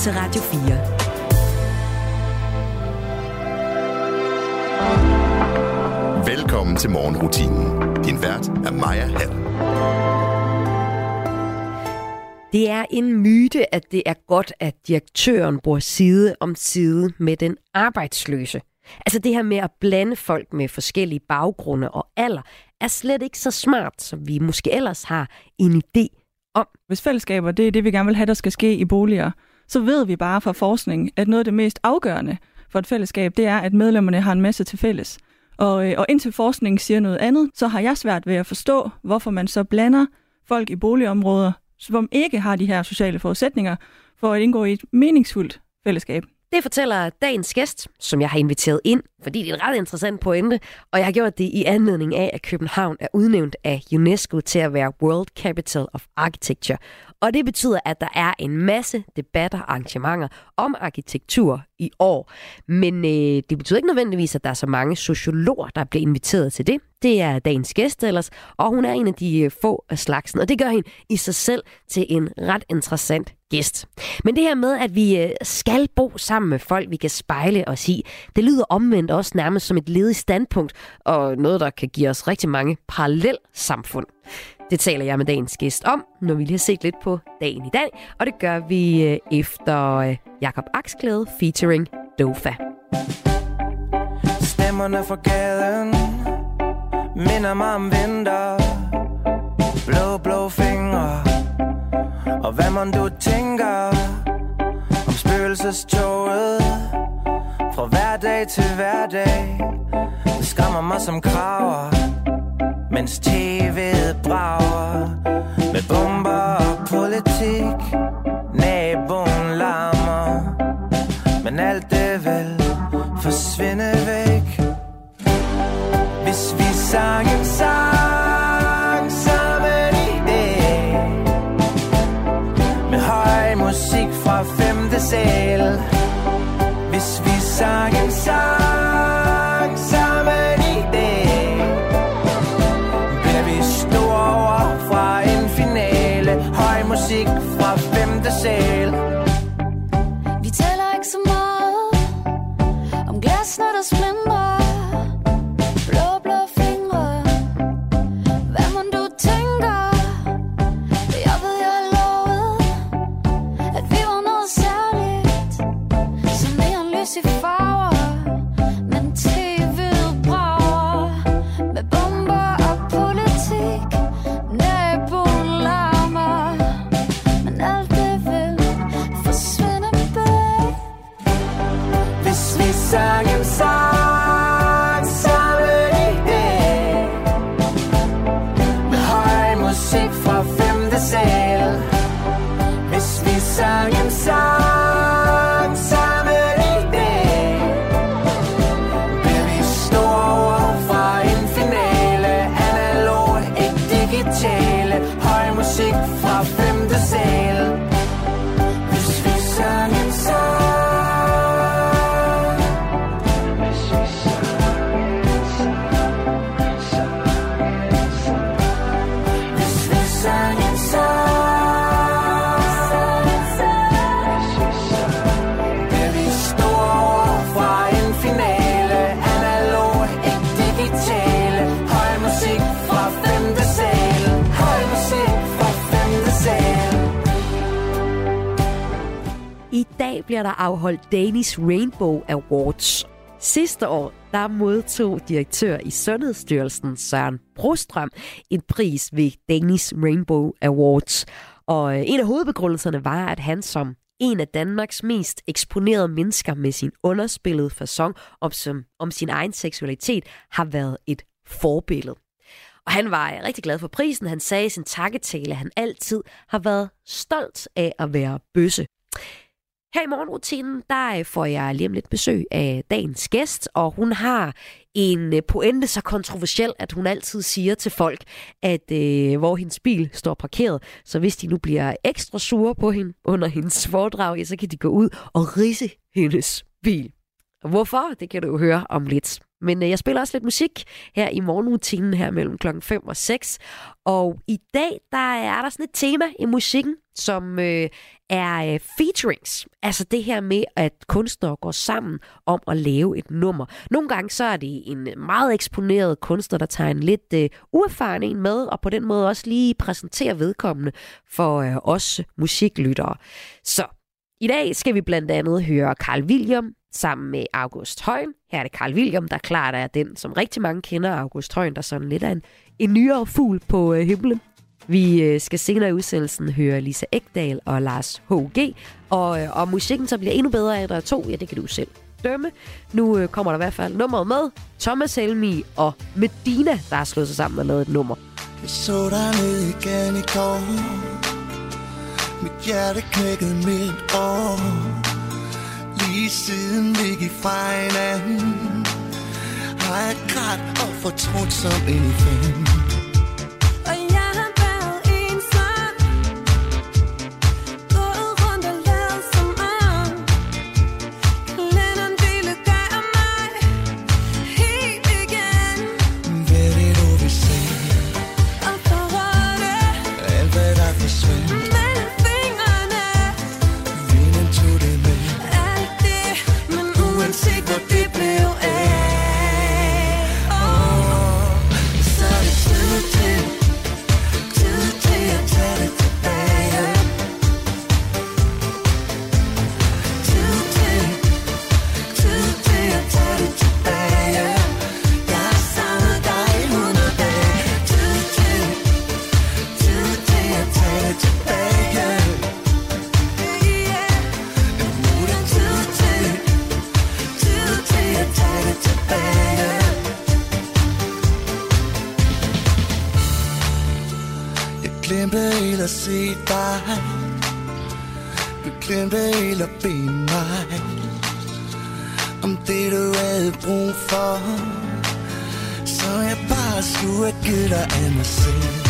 til Radio 4. Velkommen til morgenrutinen. Din vært er Maja Hall. Det er en myte, at det er godt, at direktøren bor side om side med den arbejdsløse. Altså det her med at blande folk med forskellige baggrunde og alder, er slet ikke så smart, som vi måske ellers har en idé om. Hvis fællesskaber, det er det, vi gerne vil have, der skal ske i boliger, så ved vi bare fra forskning, at noget af det mest afgørende for et fællesskab, det er, at medlemmerne har en masse til fælles. Og, øh, og indtil forskningen siger noget andet, så har jeg svært ved at forstå, hvorfor man så blander folk i boligområder, som ikke har de her sociale forudsætninger for at indgå i et meningsfuldt fællesskab. Det fortæller dagens gæst, som jeg har inviteret ind, fordi det er en ret interessant pointe, og jeg har gjort det i anledning af, at København er udnævnt af UNESCO til at være World Capital of Architecture. Og det betyder, at der er en masse debatter og arrangementer om arkitektur i år. Men øh, det betyder ikke nødvendigvis, at der er så mange sociologer, der bliver inviteret til det. Det er dagens gæst ellers, og hun er en af de øh, få af slagsen. Og det gør hende i sig selv til en ret interessant gæst. Men det her med, at vi øh, skal bo sammen med folk, vi kan spejle os i, det lyder omvendt også nærmest som et ledigt standpunkt, og noget, der kan give os rigtig mange parallel samfund. Det taler jeg med dagens gæst om, når vi lige har set lidt på dagen i dag, og det gør vi øh, efter Jakob Aksklæde featuring Dofa. Stemmerne fra gaden minder mig om vinter. Blå, blå fingre. Og hvad man du tænker Om spøgelsestoget Fra hverdag til hverdag. Det skræmmer mig som kraver Mens tv'et brager Med bomber og politik. Musik fra femte sal. Hvis vi sang en sang. Bliver der afholdt Danish Rainbow Awards. Sidste år der modtog direktør i Sundhedsstyrelsen Søren Brostrøm en pris ved Danish Rainbow Awards. Og øh, en af hovedbegrundelserne var, at han som en af Danmarks mest eksponerede mennesker med sin underspillede fasong om, som, om sin egen seksualitet har været et forbillede. Og han var øh, rigtig glad for prisen. Han sagde i sin takketale, at han altid har været stolt af at være bøsse. Her i morgenrutinen, der øh, får jeg lige om lidt besøg af dagens gæst, og hun har en øh, pointe så kontroversiel, at hun altid siger til folk, at øh, hvor hendes bil står parkeret, så hvis de nu bliver ekstra sure på hende under hendes foredrag, ja, så kan de gå ud og rise hendes bil. Og hvorfor? Det kan du jo høre om lidt. Men øh, jeg spiller også lidt musik her i morgenrutinen her mellem klokken 5 og 6. Og i dag, der er der sådan et tema i musikken, som øh, er øh, featurings. Altså det her med, at kunstnere går sammen om at lave et nummer. Nogle gange så er det en meget eksponeret kunstner, der tager en lidt øh, uerfaren en med, og på den måde også lige præsenterer vedkommende for øh, os musiklyttere. Så i dag skal vi blandt andet høre Carl William sammen med August Højen. Her er det Carl William, der klart er den, som rigtig mange kender, August Højen, der sådan lidt er en, en nyere fugl på øh, himlen. Vi øh, skal senere i udsendelsen høre Lisa Ekdal og Lars H.G. Og, øh, og musikken så bliver endnu bedre af, der er to. Ja, det kan du selv dømme. Nu øh, kommer der i hvert fald nummeret med. Thomas Helmi og Medina, der har slået sig sammen og lavet et nummer. Jeg så dig ned igen i går mit hjerte knækkede midt år Lige siden vi gik fra hinanden. Har jeg grædt og fortrudt som en fan. Glemte helt at se dig. Du glemte helt at bede mig Om det du havde brug for. Så jeg bare skulle have givet dig af mig selv.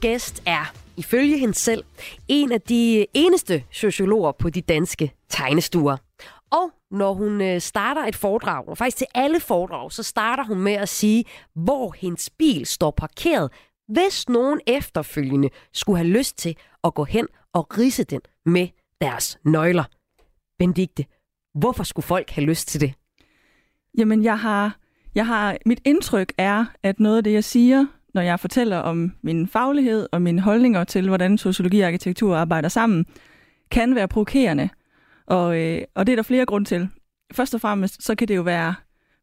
Gæst er, ifølge hende selv, en af de eneste sociologer på de danske tegnestuer. Og når hun øh, starter et foredrag, og faktisk til alle foredrag, så starter hun med at sige, hvor hendes bil står parkeret, hvis nogen efterfølgende skulle have lyst til at gå hen og rise den med deres nøgler. Benedikte, Hvorfor skulle folk have lyst til det? Jamen, jeg har, jeg har, mit indtryk er, at noget af det, jeg siger, når jeg fortæller om min faglighed og mine holdninger til, hvordan sociologi og arkitektur arbejder sammen, kan være provokerende. Og, øh, og det er der flere grunde til. Først og fremmest, så kan det jo være,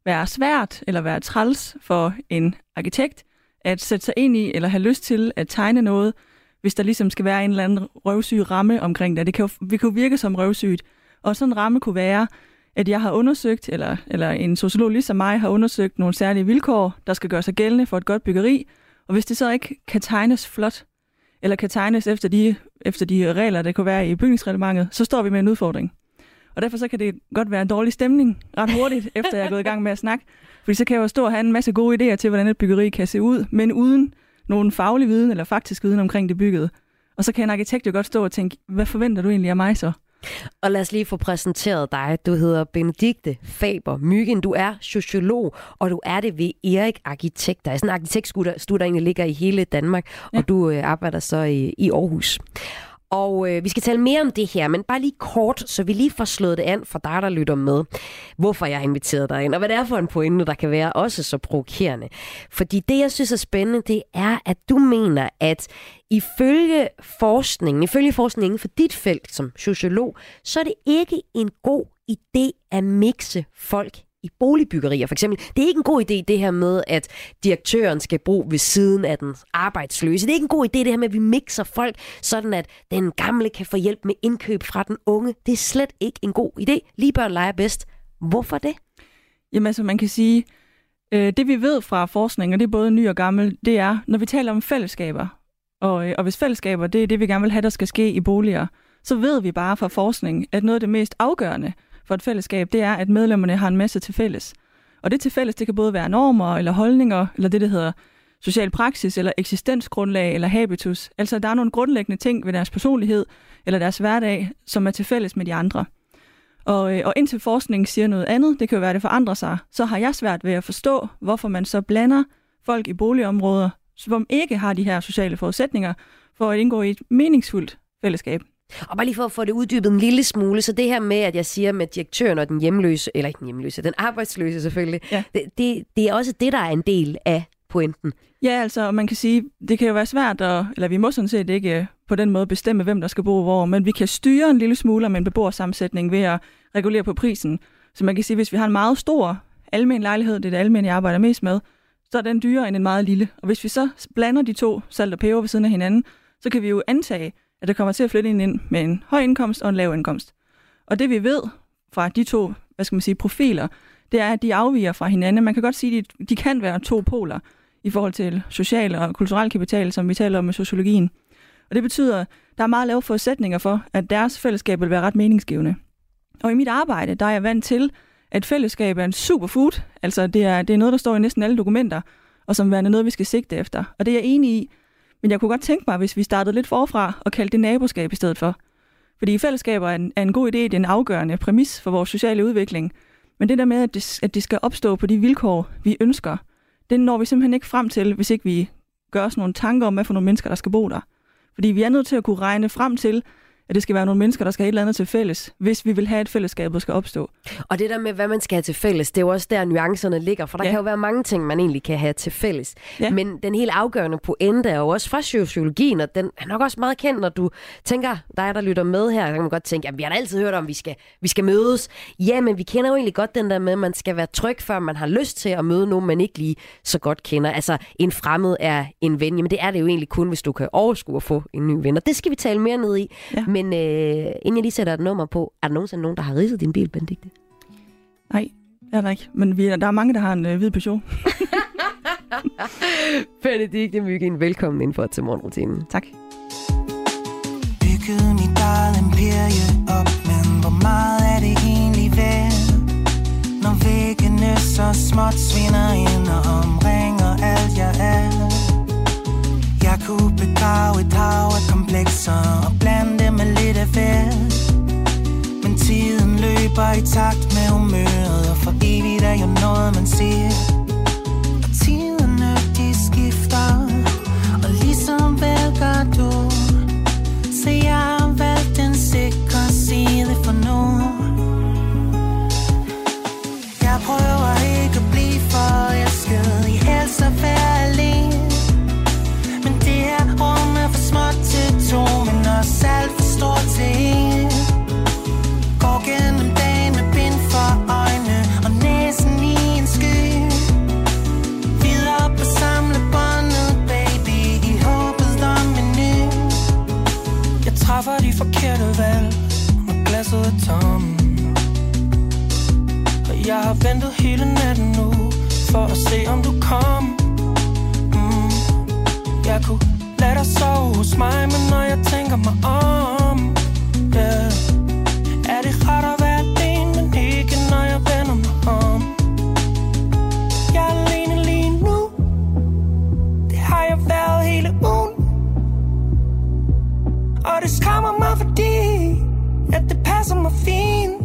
være svært eller være træls for en arkitekt at sætte sig ind i eller have lyst til at tegne noget, hvis der ligesom skal være en eller anden røvsyg ramme omkring det. Det kan jo, vi kan jo virke som røvsygt. Og sådan en ramme kunne være, at jeg har undersøgt, eller, eller en sociolog ligesom mig har undersøgt nogle særlige vilkår, der skal gøre sig gældende for et godt byggeri. Og hvis det så ikke kan tegnes flot, eller kan tegnes efter de, efter de regler, der kunne være i bygningsreglementet, så står vi med en udfordring. Og derfor så kan det godt være en dårlig stemning ret hurtigt, efter jeg er gået i gang med at snakke. Fordi så kan jeg jo stå og have en masse gode idéer til, hvordan et byggeri kan se ud, men uden nogen faglig viden eller faktisk viden omkring det byggede. Og så kan en arkitekt jo godt stå og tænke, hvad forventer du egentlig af mig så? Og lad os lige få præsenteret dig. Du hedder Benedikte Faber Myggen. Du er sociolog, og du er det ved Erik Arkitekter. Sådan en arkitektstudie, der egentlig ligger i hele Danmark, ja. og du øh, arbejder så i, i Aarhus. Og øh, vi skal tale mere om det her, men bare lige kort, så vi lige får slået det an for dig, der lytter med. Hvorfor jeg har inviteret dig ind, og hvad det er for en pointe, der kan være også så provokerende. Fordi det, jeg synes er spændende, det er, at du mener, at ifølge forskningen, ifølge forskningen for dit felt som sociolog, så er det ikke en god idé at mixe folk i boligbyggerier for eksempel. Det er ikke en god idé det her med, at direktøren skal bo ved siden af den arbejdsløse. Det er ikke en god idé det her med, at vi mixer folk, sådan at den gamle kan få hjælp med indkøb fra den unge. Det er slet ikke en god idé. Lige børn leger bedst. Hvorfor det? Jamen altså, man kan sige, øh, det vi ved fra forskning, og det er både ny og gammel, det er, når vi taler om fællesskaber, og, øh, og hvis fællesskaber, det er det, vi gerne vil have, der skal ske i boliger, så ved vi bare fra forskning, at noget af det mest afgørende for et fællesskab, det er, at medlemmerne har en masse til fælles. Og det til fælles, det kan både være normer eller holdninger, eller det, der hedder social praksis, eller eksistensgrundlag, eller habitus. Altså, der er nogle grundlæggende ting ved deres personlighed, eller deres hverdag, som er til fælles med de andre. Og, øh, og indtil forskningen siger noget andet, det kan jo være, at det forandrer sig, så har jeg svært ved at forstå, hvorfor man så blander folk i boligområder, som ikke har de her sociale forudsætninger, for at indgå i et meningsfuldt fællesskab. Og bare lige for at få det uddybet en lille smule, så det her med, at jeg siger med direktøren og den hjemløse, eller ikke den hjemløse, den arbejdsløse selvfølgelig, Ja. det, det, det er også det, der er en del af pointen. Ja, altså, og man kan sige, det kan jo være svært, at, eller vi må sådan set ikke øh, på den måde bestemme, hvem der skal bo hvor, men vi kan styre en lille smule om en beboersammensætning ved at regulere på prisen. Så man kan sige, hvis vi har en meget stor almen lejlighed, det er det almene, jeg arbejder mest med, så er den dyrere end en meget lille. Og hvis vi så blander de to salt og peber ved siden af hinanden, så kan vi jo antage, at der kommer til at flytte en ind med en høj indkomst og en lav indkomst. Og det vi ved fra de to, hvad skal man sige, profiler, det er, at de afviger fra hinanden. Man kan godt sige, at de, de kan være to poler i forhold til social og kulturel kapital, som vi taler om i sociologien. Og det betyder, at der er meget lave forudsætninger for, at deres fællesskab vil være ret meningsgivende. Og i mit arbejde, der er jeg vant til, at fællesskab er en superfood. Altså, det er, det er noget, der står i næsten alle dokumenter, og som værende noget, vi skal sigte efter. Og det er jeg enig i. Men jeg kunne godt tænke mig, hvis vi startede lidt forfra og kaldte det naboskab i stedet for. Fordi fællesskaber er en, er en god idé, det er en afgørende præmis for vores sociale udvikling. Men det der med, at det, at det skal opstå på de vilkår, vi ønsker, det når vi simpelthen ikke frem til, hvis ikke vi gør os nogle tanker om, hvad for nogle mennesker, der skal bo der. Fordi vi er nødt til at kunne regne frem til, at det skal være nogle mennesker, der skal have et eller andet til fælles, hvis vi vil have et fællesskab, der skal opstå. Og det der med, hvad man skal have til fælles, det er jo også der, nuancerne ligger, for der. Ja. kan jo være mange ting, man egentlig kan have til fælles. Ja. Men den helt afgørende pointe er jo også fra sociologien, og den er nok også meget kendt, når du tænker, dig der lytter med her, så kan man godt tænke, at vi har da altid hørt om, at vi skal, vi skal mødes. Ja, men vi kender jo egentlig godt den der med, at man skal være tryg, før man har lyst til at møde nogen, man ikke lige så godt kender. Altså, en fremmed er en ven. Jamen, det er det jo egentlig kun, hvis du kan overskue at få en ny ven. Og det skal vi tale mere ned i. Ja. Men øh, inden jeg lige sætter et nummer på, er der nogensinde nogen, der har ridset din bil, Benedikte? Nej, det er der ikke. Men vi, der er mange, der har en øh, hvid Peugeot. Benedikte Myggen, velkommen ind for til morgenrutinen. Tak. Bygget mit eget imperie op Men hvor meget er det egentlig værd Når væggene så småt svinder ind Og omringer alt jeg er Jeg kunne begrave et hav af komplekser Og blande dem med lidt af hvert. Men tiden løber i takt med humøret Og for evigt er jo noget man siger Og tiderne de skifter Og ligesom vel gør du jeg sidder tomme Og jeg har ventet hele natten nu For at se om du kom. Mm. Jeg kunne lade dig sove hos mig Men når jeg tænker mig om yeah. Er det rart at være alene Men ikke når jeg vender mig om? Jeg er alene lige nu. Det har jeg været hele ugen. Og det skræmmer mig fordi at det I'm a fiend.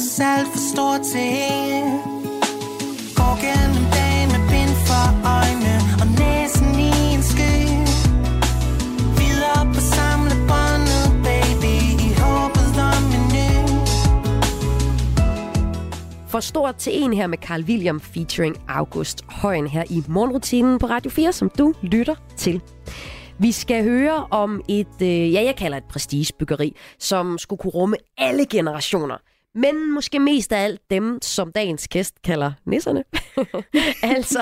To alt for stort til en Går gennem dagen med bind for øjne Og næsen i en sky Videre på samlebåndet, baby I håbet om en ny For stort til en her med Carl William featuring August Højen her i morgenrutinen på Radio 4, som du lytter til. Vi skal høre om et, øh, ja, jeg kalder et prestigebyggeri, som skulle kunne rumme alle generationer. Men måske mest af alt dem, som dagens gæst kalder nisserne. altså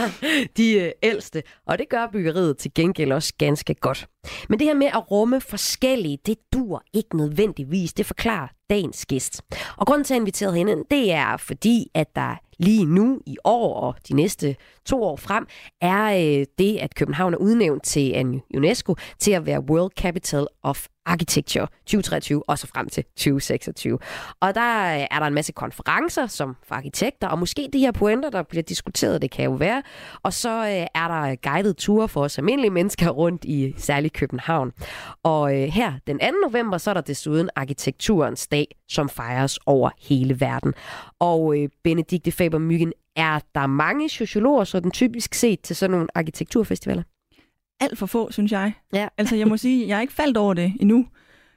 de øh, ældste. Og det gør byggeriet til gengæld også ganske godt. Men det her med at rumme forskellige, det dur ikke nødvendigvis. Det forklarer dagens gæst. Og grunden til at invitere hende, det er fordi, at der lige nu i år og de næste to år frem, er øh, det, at København er udnævnt til en UNESCO til at være World Capital of Architecture 2023 og så frem til 2026. Og der øh, er der en masse konferencer som for arkitekter, og måske de her pointer, der bliver diskuteret, det kan jo være. Og så øh, er der guided ture for os almindelige mennesker rundt i særligt København. Og øh, her den 2. november, så er der desuden arkitekturens dag, som fejres over hele verden. Og øh, Benedikte Faber Myggen, er der mange sociologer sådan typisk set til sådan nogle arkitekturfestivaler? Alt for få, synes jeg. Ja. Altså, jeg må sige, jeg er ikke faldt over det endnu.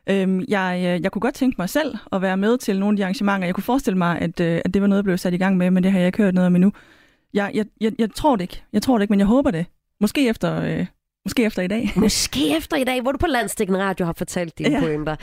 Øhm, jeg, øh, jeg kunne godt tænke mig selv at være med til nogle af de arrangementer. Jeg kunne forestille mig, at, øh, at det var noget, jeg blev sat i gang med, men det har jeg ikke hørt noget om endnu. Jeg, jeg, jeg, jeg tror det ikke. Jeg tror det ikke, men jeg håber det. Måske efter, øh, måske efter i dag. Måske efter i dag, hvor du på Landstikken Radio har fortalt dine ja. Pointer.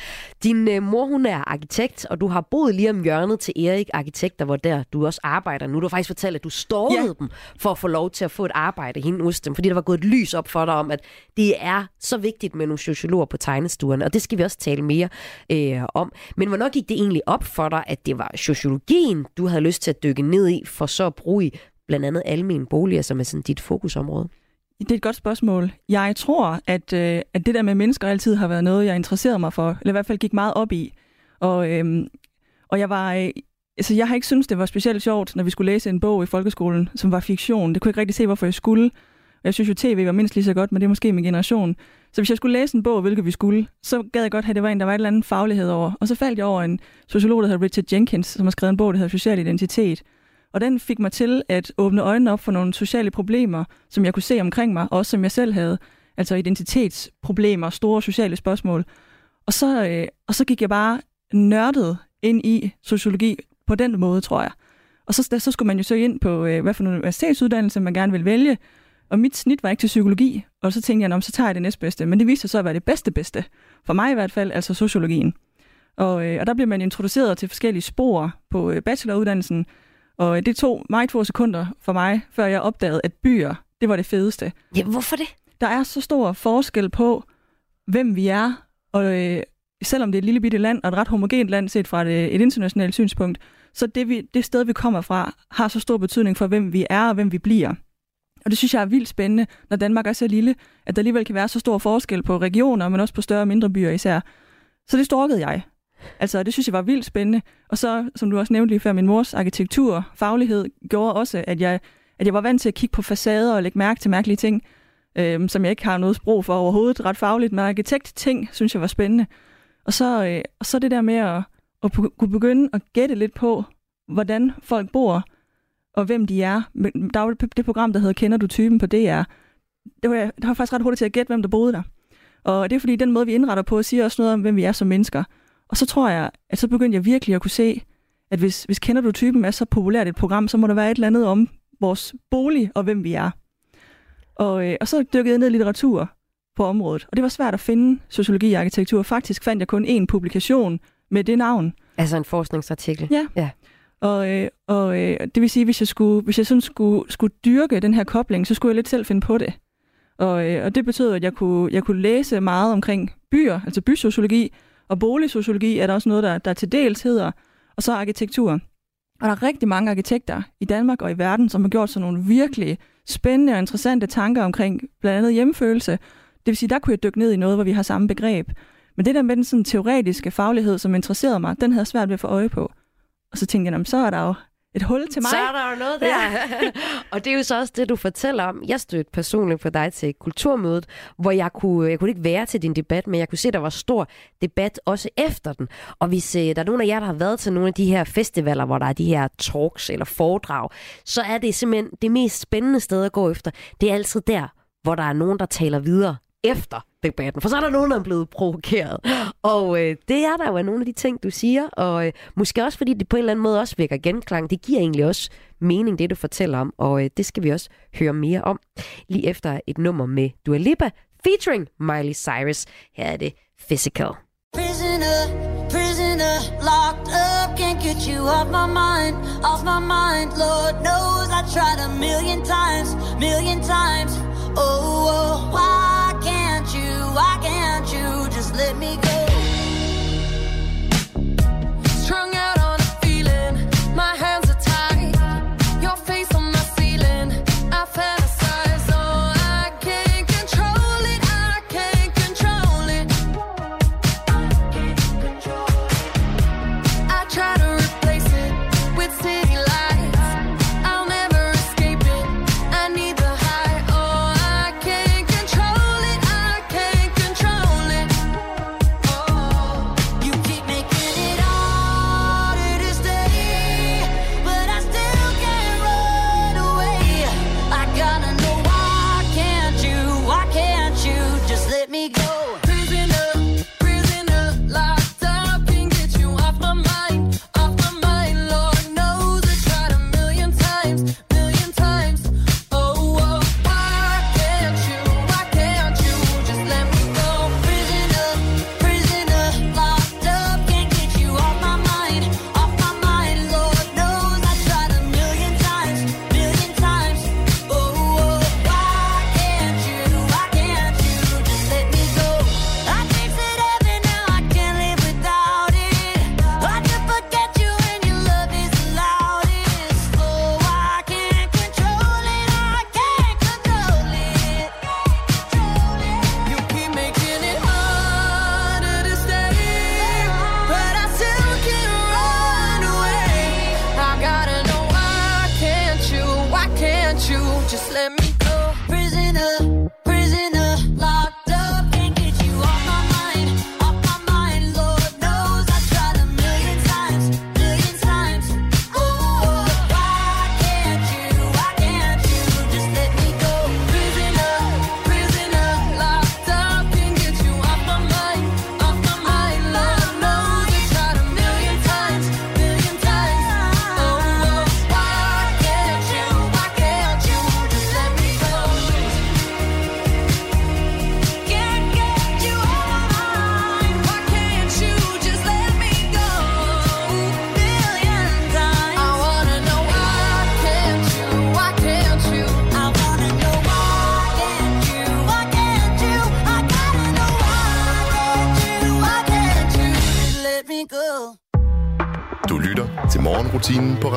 Din øh, mor, hun er arkitekt, og du har boet lige om hjørnet til Erik Arkitekter, hvor der du også arbejder nu. Du har faktisk fortalt, at du stormede ja. Dem for at få lov til at få et arbejde hende hos dem, fordi der var gået et lys op for dig om, at det er så vigtigt med nogle sociologer på tegnestuerne, og det skal vi også tale mere øh, om. Men hvornår gik det egentlig op for dig, at det var sociologien, du havde lyst til at dykke ned i, for så at bruge i blandt andet almene boliger, som er sådan dit fokusområde? Det er et godt spørgsmål. Jeg tror, at, øh, at det der med mennesker altid har været noget, jeg interesserede mig for, eller i hvert fald gik meget op i. Og, øhm, og jeg var... Øh, altså, jeg har ikke syntes, det var specielt sjovt, når vi skulle læse en bog i folkeskolen, som var fiktion. Det kunne jeg ikke rigtig se, hvorfor jeg skulle. Jeg synes jo, tv var mindst lige så godt, men det er måske min generation. Så hvis jeg skulle læse en bog, hvilket vi skulle, så gad jeg godt have, at det var en, der var et eller andet faglighed over. Og så faldt jeg over en sociolog, der hedder Richard Jenkins, som har skrevet en bog, der hedder Social Identitet. Og den fik mig til at åbne øjnene op for nogle sociale problemer, som jeg kunne se omkring mig, og også som jeg selv havde. Altså identitetsproblemer, store sociale spørgsmål. Og så, øh, og så gik jeg bare nørdet ind i sociologi på den måde, tror jeg. Og så, så skulle man jo søge ind på, øh, hvad for en universitetsuddannelse man gerne vil vælge. Og mit snit var ikke til psykologi, og så tænkte jeg, "Nå, så tager jeg det næstbedste. Men det viste sig så at være det bedste bedste, for mig i hvert fald, altså sociologien. Og, øh, og der blev man introduceret til forskellige spor på øh, bacheloruddannelsen, og det tog meget få sekunder for mig, før jeg opdagede, at byer, det var det fedeste. Ja, hvorfor det? Der er så stor forskel på, hvem vi er, og øh, selvom det er et lille bitte land, og et ret homogent land set fra et, et internationalt synspunkt, så det, vi, det sted, vi kommer fra, har så stor betydning for, hvem vi er og hvem vi bliver. Og det synes jeg er vildt spændende, når Danmark er så lille, at der alligevel kan være så stor forskel på regioner, men også på større og mindre byer især. Så det storkede jeg. Altså, det synes jeg var vildt spændende. Og så, som du også nævnte lige før, min mors arkitektur, faglighed, gjorde også, at jeg, at jeg var vant til at kigge på facader og lægge mærke til mærkelige ting. øh, som jeg ikke har noget sprog for overhovedet, ret fagligt, men arkitektting, synes jeg var spændende. Og så, øh, og så det der med at, at kunne begynde at gætte lidt på, hvordan folk bor, og hvem de er. Der var det, det program, der hedder Kender du typen på DR. Det var, jeg det var faktisk ret hurtigt til at gætte, hvem der boede der. Og det er fordi, den måde, vi indretter på, siger også noget om, hvem vi er som mennesker. Og så tror jeg, at så begyndte jeg virkelig at kunne se, at hvis, hvis Kender du typen er så populært et program, så må der være et eller andet om vores bolig og hvem vi er. Og, øh, og så dykkede jeg ned i litteratur på området. Og det var svært at finde sociologi og arkitektur. Faktisk fandt jeg kun én publikation med det navn. Altså en forskningsartikel. Ja. Ja. Og, øh, og øh, det vil sige, hvis jeg, skulle, hvis jeg sådan skulle, skulle dyrke den her kobling, så skulle jeg lidt selv finde på det. Og, øh, og det betød, at jeg kunne, jeg kunne læse meget omkring byer, altså bysociologi, og boligsociologi er der også noget, der, der til dels hedder, og så arkitektur. Og der er rigtig mange arkitekter i Danmark og i verden, som har gjort sådan nogle virkelig spændende og interessante tanker omkring blandt andet hjemmefølelse. Det vil sige, der kunne jeg dykke ned i noget, hvor vi har samme begreb. Men det der med den sådan teoretiske faglighed, som interesserede mig, den havde jeg svært ved at få øje på. Og så tænkte jeg, så er der jo et hul til mig. Så er der jo noget der. og det er jo så også det, du fortæller om. Jeg stødte personligt på dig til kulturmødet, hvor jeg kunne, jeg kunne ikke være til din debat, men jeg kunne se, at der var stor debat også efter den. Og hvis øh, der er nogen af jer, der har været til nogle af de her festivaler, hvor der er de her talks eller foredrag, så er det simpelthen det mest spændende sted at gå efter. Det er altid der, hvor der er nogen, der taler videre efter debatten. For så er der nogen, der er blevet provokeret. Og øh, det er der jo af nogle af de ting, du siger. Og øh, måske også, fordi det på en eller anden måde også vækker genklang. Det giver egentlig også mening, det du fortæller om. Og øh, det skal vi også høre mere om. Lige efter et nummer med Dua Lipa, featuring Miley Cyrus. Her er det Physical. Prisoner, prisoner, locked up, can't get you off my mind, off my mind. Lord knows I tried a million times, million times. Oh, oh, why why can't you just let me go?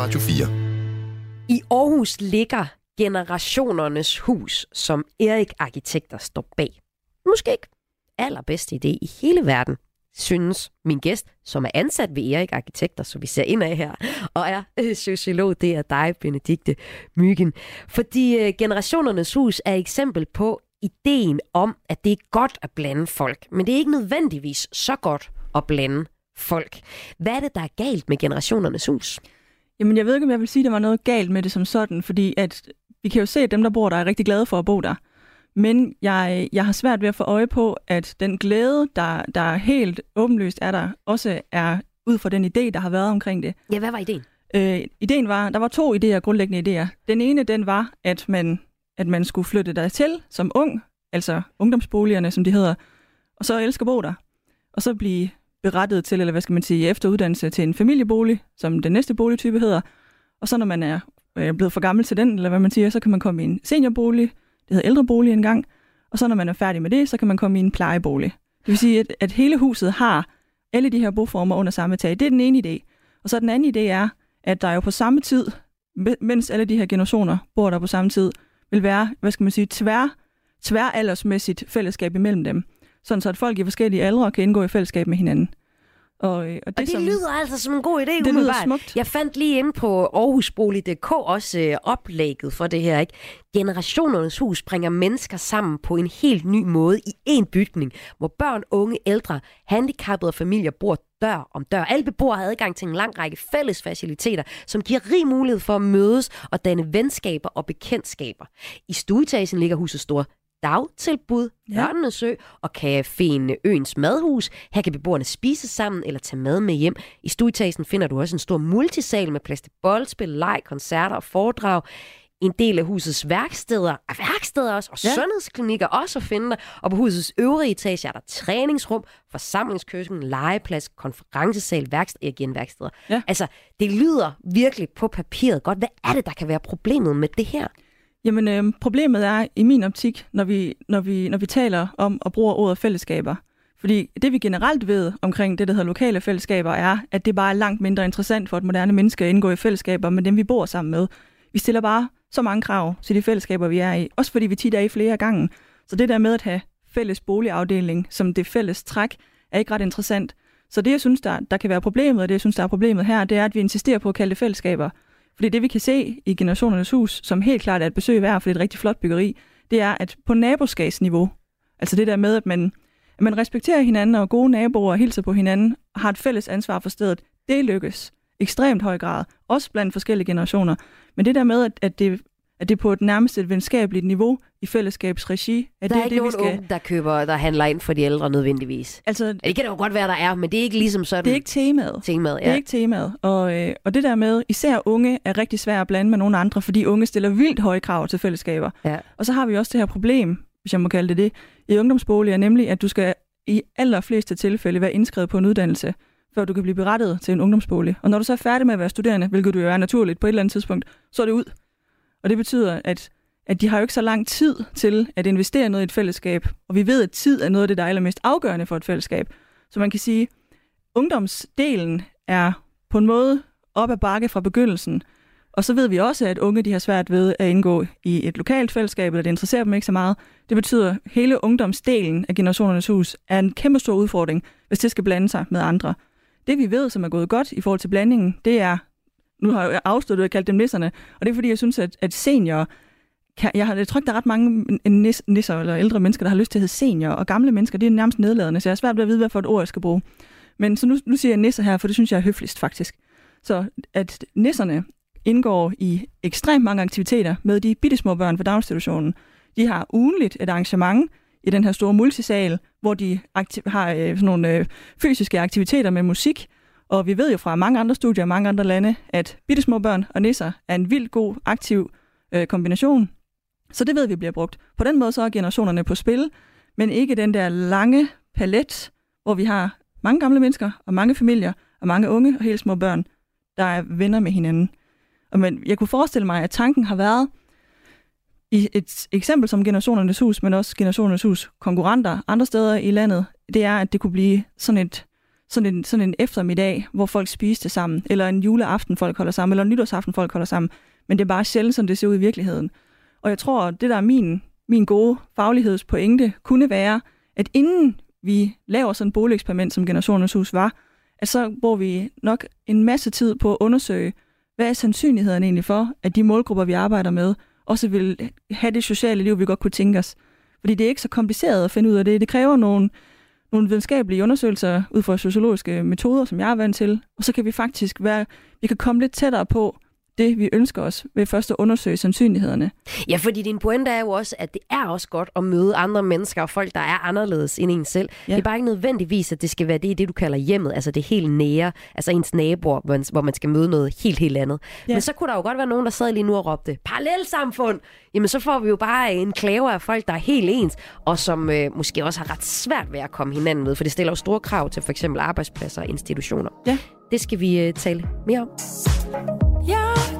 Radio 4. I Aarhus ligger generationernes hus, som Erik Arkitekter står bag. Måske ikke allerbedste idé i hele verden, synes min gæst, som er ansat ved Erik Arkitekter, så vi ser ind af her, og er øh, sociolog, det er dig, Benedikte Myggen. Fordi øh, generationernes hus er eksempel på ideen om, at det er godt at blande folk, men det er ikke nødvendigvis så godt at blande folk. Hvad er det, der er galt med generationernes hus? Jamen, jeg ved ikke, om jeg vil sige, at der var noget galt med det som sådan, fordi at vi kan jo se, at dem, der bor der, er rigtig glade for at bo der. Men jeg, jeg har svært ved at få øje på, at den glæde, der, der helt åbenlyst er der, også er ud fra den idé, der har været omkring det. Ja, hvad var ideen? Øh, ideen var, der var to idéer, grundlæggende idéer. Den ene, den var, at man, at man skulle flytte der til som ung, altså ungdomsboligerne, som de hedder, og så elsker at bo der. Og så blive berettiget til, eller hvad skal man sige, efteruddannelse til en familiebolig, som den næste boligtype hedder. Og så når man er øh, blevet for gammel til den, eller hvad man siger, så kan man komme i en seniorbolig, det hedder ældrebolig engang. Og så når man er færdig med det, så kan man komme i en plejebolig. Det vil sige, at, at hele huset har alle de her boformer under samme tag. Det er den ene idé. Og så den anden idé er, at der jo på samme tid, mens alle de her generationer bor der på samme tid, vil være, hvad skal man sige, tvær, tværaldersmæssigt fællesskab imellem dem. Sådan så at folk i forskellige aldre kan indgå i fællesskab med hinanden. Og, øh, og Og det, som, lyder altså som en god idé, det lyder umiddelbart. smukt. Jeg fandt lige inde på Aarhusbolig.dk også øh, oplægget for det her. Ikke? Generationernes hus bringer mennesker sammen på en helt ny måde i én bygning, hvor børn, unge, ældre, handicappede og familier bor dør om dør. Alle beboere har adgang til en lang række fælles faciliteter, som giver rig mulighed for at mødes og danne venskaber og bekendtskaber. I stueetagen ligger huset store dagtilbud, Ja. Børnenes Ø og caféen Øens Madhus. Her kan beboerne spise sammen eller tage mad med hjem. I stueetagen finder du også en stor multisal med plads til boldspil, leg, koncerter og foredrag. En del af husets værksteder, er værksteder også, og ja. sundhedsklinikker også at finde der. Og på husets øvrige etage er der træningsrum, forsamlingskøkken, legeplads, konferencesal, værksted, igen værksteder. Ja. Altså, det lyder virkelig på papiret godt. Hvad er det, der kan være problemet med det her? Jamen, øh, problemet er i min optik, når vi, når, vi, når vi taler om og bruger ordet fællesskaber. Fordi det vi generelt ved omkring det, der hedder lokale fællesskaber, er, at det bare er langt mindre interessant for et moderne menneske at indgå i fællesskaber med dem, vi bor sammen med. Vi stiller bare så mange krav til de fællesskaber, vi er i. Også fordi vi tit er i flere gange. Så det der med at have fælles boligafdeling som det fælles træk, er ikke ret interessant. Så det, jeg synes, der, der kan være problemet, og det, jeg synes, der er problemet her, det er, at vi insisterer på at kalde det fællesskaber. Fordi det, vi kan se i Generationernes Hus, som helt klart er et besøg værd, for det er et rigtig flot byggeri, det er, at på naboskabsniveau, altså det der med, at man, at man respekterer hinanden og gode naboer og hilser på hinanden, og har et fælles ansvar for stedet, det lykkes ekstremt høj grad, også blandt forskellige generationer. Men det der med, at, at, det, at det er på et nærmest et venskabeligt niveau i fællesskabsregi, at Der det er er ikke det, vi nogen skal... unge, der køber, der handler ind for de ældre nødvendigvis. Altså, Ja, Det kan det jo godt være, der er, men det er ikke ligesom sådan det er ikke temaet. temaet. Det er ikke temaet. Og, øh, og det der med, især unge er rigtig svært at blande med nogle andre, fordi unge stiller vildt høje krav til fællesskaber. Ja. Og så har vi også det her problem, hvis jeg må kalde det det, i ungdomsboliger, nemlig at du skal i allerfleste tilfælde være indskrevet på en uddannelse, før du kan blive berettet til en ungdomsbolig. Og når du så er færdig med at være studerende, hvilket du jo er naturligt på et eller andet tidspunkt, så er det ud. Og det betyder, at, at de har jo ikke så lang tid til at investere noget i et fællesskab. Og vi ved, at tid er noget af det, der er allermest afgørende for et fællesskab. Så man kan sige, ungdomsdelen er på en måde op ad bakke fra begyndelsen. Og så ved vi også, at unge de har svært ved at indgå i et lokalt fællesskab, eller det interesserer dem ikke så meget. Det betyder, at hele ungdomsdelen af generationernes hus er en kæmpe stor udfordring, hvis det skal blande sig med andre. Det vi ved, som er gået godt i forhold til blandingen, det er, nu har jeg afsluttet at kaldt dem nisserne, og det er fordi, jeg synes, at, at seniorer, kan, jeg, har, jeg tror ikke, der er ret mange nis, nisser eller ældre mennesker, der har lyst til at hedde senior, og gamle mennesker, det er nærmest nedladende, så jeg er svært ved at vide, hvad for et ord jeg skal bruge. Men så nu, nu siger jeg nisser her, for det synes jeg er høfligst faktisk. Så at nisserne indgår i ekstremt mange aktiviteter med de bittesmå børn fra daginstitutionen. De har ugenligt et arrangement i den her store multisal, hvor de aktiv- har øh, sådan nogle øh, fysiske aktiviteter med musik. Og vi ved jo fra mange andre studier i mange andre lande, at bittesmå børn og nisser er en vildt god, aktiv øh, kombination. Så det ved vi bliver brugt. På den måde så er generationerne på spil, men ikke den der lange palet, hvor vi har mange gamle mennesker og mange familier og mange unge og helt små børn, der er venner med hinanden. Og men jeg kunne forestille mig, at tanken har været i et eksempel som Generationernes Hus, men også Generationernes Hus konkurrenter andre steder i landet, det er, at det kunne blive sådan et sådan en, sådan en eftermiddag, hvor folk spiste sammen, eller en juleaften, folk holder sammen, eller en nytårsaften, folk holder sammen. Men det er bare sjældent, som det ser ud i virkeligheden. Og jeg tror, at det der er min, min gode faglighedspointe, kunne være, at inden vi laver sådan et boligeksperiment, som Generationernes Hus var, at så bruger vi nok en masse tid på at undersøge, hvad er sandsynligheden egentlig for, at de målgrupper, vi arbejder med, også vil have det sociale liv, vi godt kunne tænke os. Fordi det er ikke så kompliceret at finde ud af det. Det kræver nogle, nogle videnskabelige undersøgelser ud fra sociologiske metoder, som jeg er vant til. Og så kan vi faktisk være, vi kan komme lidt tættere på det, vi ønsker os, ved først at undersøge sandsynlighederne. Ja, fordi din pointe er jo også, at det er også godt at møde andre mennesker og folk, der er anderledes end en selv. Ja. Ja. Det er bare ikke nødvendigvis, at det skal være det, det du kalder hjemmet, altså det helt nære, altså ens naboer, hvor man, hvor man skal møde noget helt, helt andet. Ja. Ja. Men så kunne der jo godt være nogen, der sad lige nu og råbte, parallelsamfund! Jamen så får vi jo bare en klave af folk, der er helt ens, og som øh, måske også har ret svært ved at komme hinanden ved, for det stiller jo store krav til for eksempel arbejdspladser og institutioner. Ja. Det skal vi øh, tale mere om. Jeg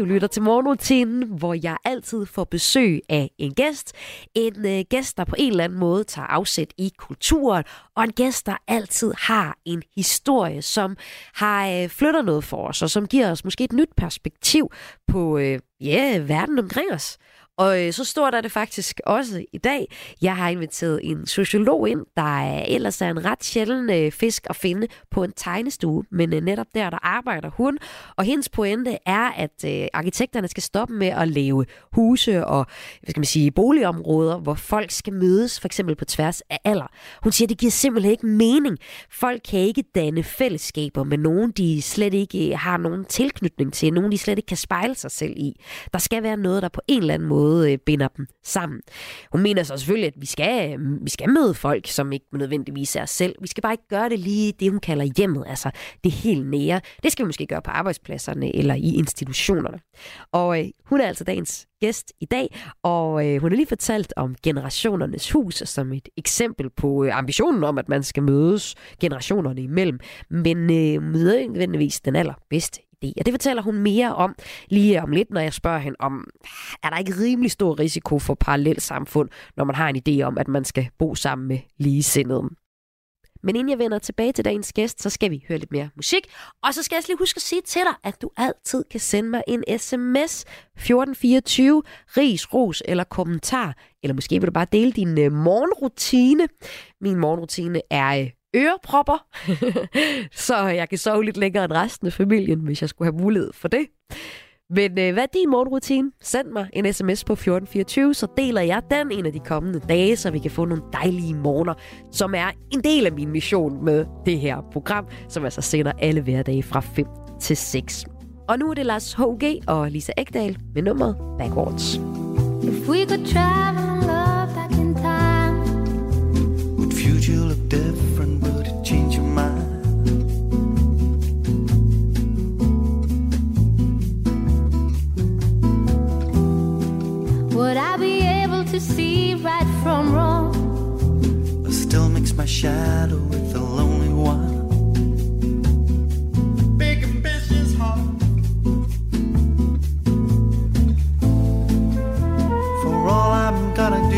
du lytter til morgenrutinen, hvor jeg altid får besøg af en gæst. En øh, gæst, der på en eller anden måde tager afsæt i kulturen, og en gæst, der altid har en historie, som har øh, flytter noget for os, og som giver os måske et nyt perspektiv på øh, ja, verden omkring os. Og øh, så står der det faktisk også i dag. Jeg har inviteret en sociolog ind, der er, ellers er en ret sjælden øh, fisk at finde på en tegnestue. Men øh, netop der, der arbejder hun. Og hendes pointe er, at øh, arkitekterne skal stoppe med at lave huse og hvad skal man sige, boligområder, hvor folk skal mødes, for eksempel på tværs af alder. Hun siger, at det giver simpelthen ikke mening. Folk kan ikke danne fællesskaber med nogen, de slet ikke øh, har nogen tilknytning til, nogen de slet ikke kan spejle sig selv i. Der skal være noget, der på en eller anden måde øh, binder dem sammen. Hun mener så selvfølgelig, at vi skal, øh, vi skal møde folk, som ikke nødvendigvis er os selv. Vi skal bare ikke gøre det lige det, hun kalder hjemmet, altså det helt nære. Det skal vi måske gøre på arbejdspladserne eller i institutionerne. Og øh, hun er altså dagens gæst i dag, og øh, hun har lige fortalt om generationernes hus som et eksempel på øh, ambitionen om, at man skal mødes generationerne imellem, men øh, nødvendigvis den allerbedste idé. Og det fortæller hun mere om lige om lidt, når jeg spørger hende om, ah, er der ikke rimelig stor risiko for parallelt samfund, når man har en idé om, at man skal bo sammen med ligesindede. Men inden jeg vender tilbage til dagens gæst, så skal vi høre lidt mere musik. Og så skal jeg også lige huske at sige til dig, at du altid kan sende mig en sms 1424, ris, ros eller kommentar. Eller måske vil du bare dele din øh, morgenrutine. Min morgenrutine er øh, ørepropper, så jeg kan sove lidt længere end resten af familien, hvis jeg skulle have mulighed for det. Men øh, hvad er din morgenrutine? Send mig en sms på 1424, så deler jeg den en af de kommende dage, så vi kan få nogle dejlige morgener, som er en del af min mission med det her program, som altså sender alle hverdage fra 5 til 6. Og nu er det Lars H.G. og Lisa Ekdal med nummeret Backwards. If we could travel and love back in time, Would future look different? Would I be able to see right from wrong? Or still mix my shadow with the lonely one? Big ambitious heart. For all I'm gonna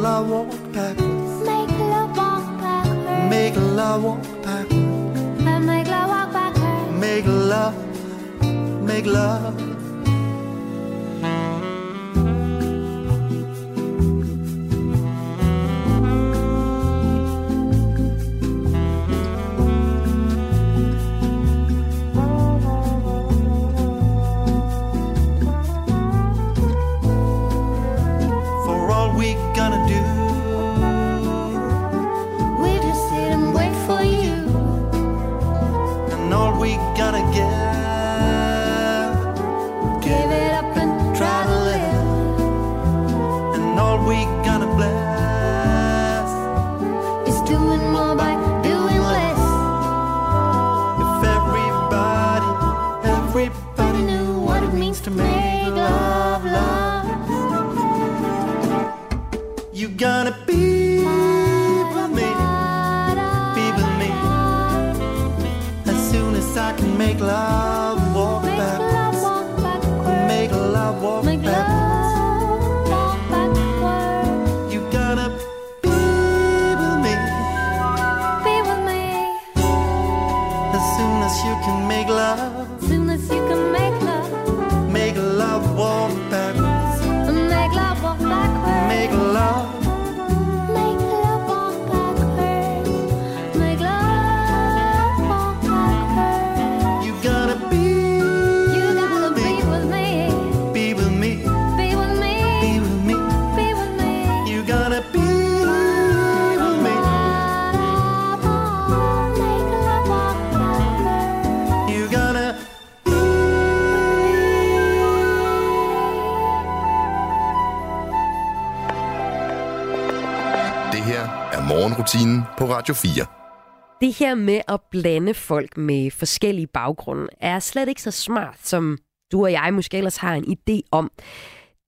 love walk backwards. Make love walk backwards. Make love walk backwards. And make love walk backwards. Make love, make love. Radio 4. Det her med at blande folk med forskellige baggrunde er slet ikke så smart, som du og jeg måske ellers har en idé om.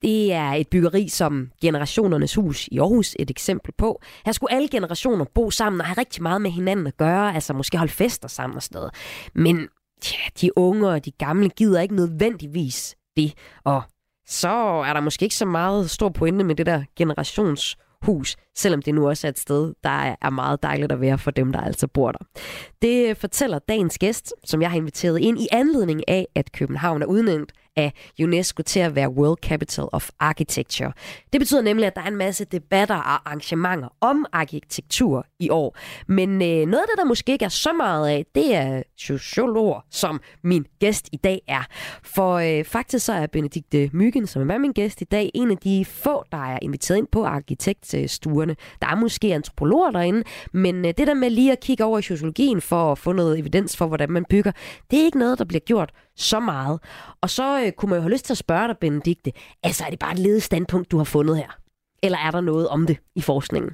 Det er et byggeri som Generationernes Hus i Aarhus et eksempel på. Her skulle alle generationer bo sammen og have rigtig meget med hinanden at gøre, altså måske holde fester sammen og sådan noget. Men ja, de unge og de gamle gider ikke nødvendigvis det, og så er der måske ikke så meget stor pointe med det der generations hus, selvom det nu også er et sted, der er meget dejligt at være for dem, der altså bor der. Det fortæller dagens gæst, som jeg har inviteret ind i anledning af, at København er udnævnt af UNESCO til at være World Capital of Architecture. Det betyder nemlig, at der er en masse debatter og arrangementer om arkitektur i år. Men øh, noget af det, der måske ikke er så meget af, det er sociologer, som min gæst i dag er. For øh, faktisk så er Benedikte Myggen, som er min gæst i dag, en af de få, der er inviteret ind på arkitektstuerne. Der er måske antropologer derinde, men øh, det der med lige at kigge over i sociologien for at få noget evidens for, hvordan man bygger, det er ikke noget, der bliver gjort så meget. Og så øh, kunne man jo have lyst til at spørge dig, Benedikte, altså er det bare et ledet standpunkt, du har fundet her? Eller er der noget om det i forskningen?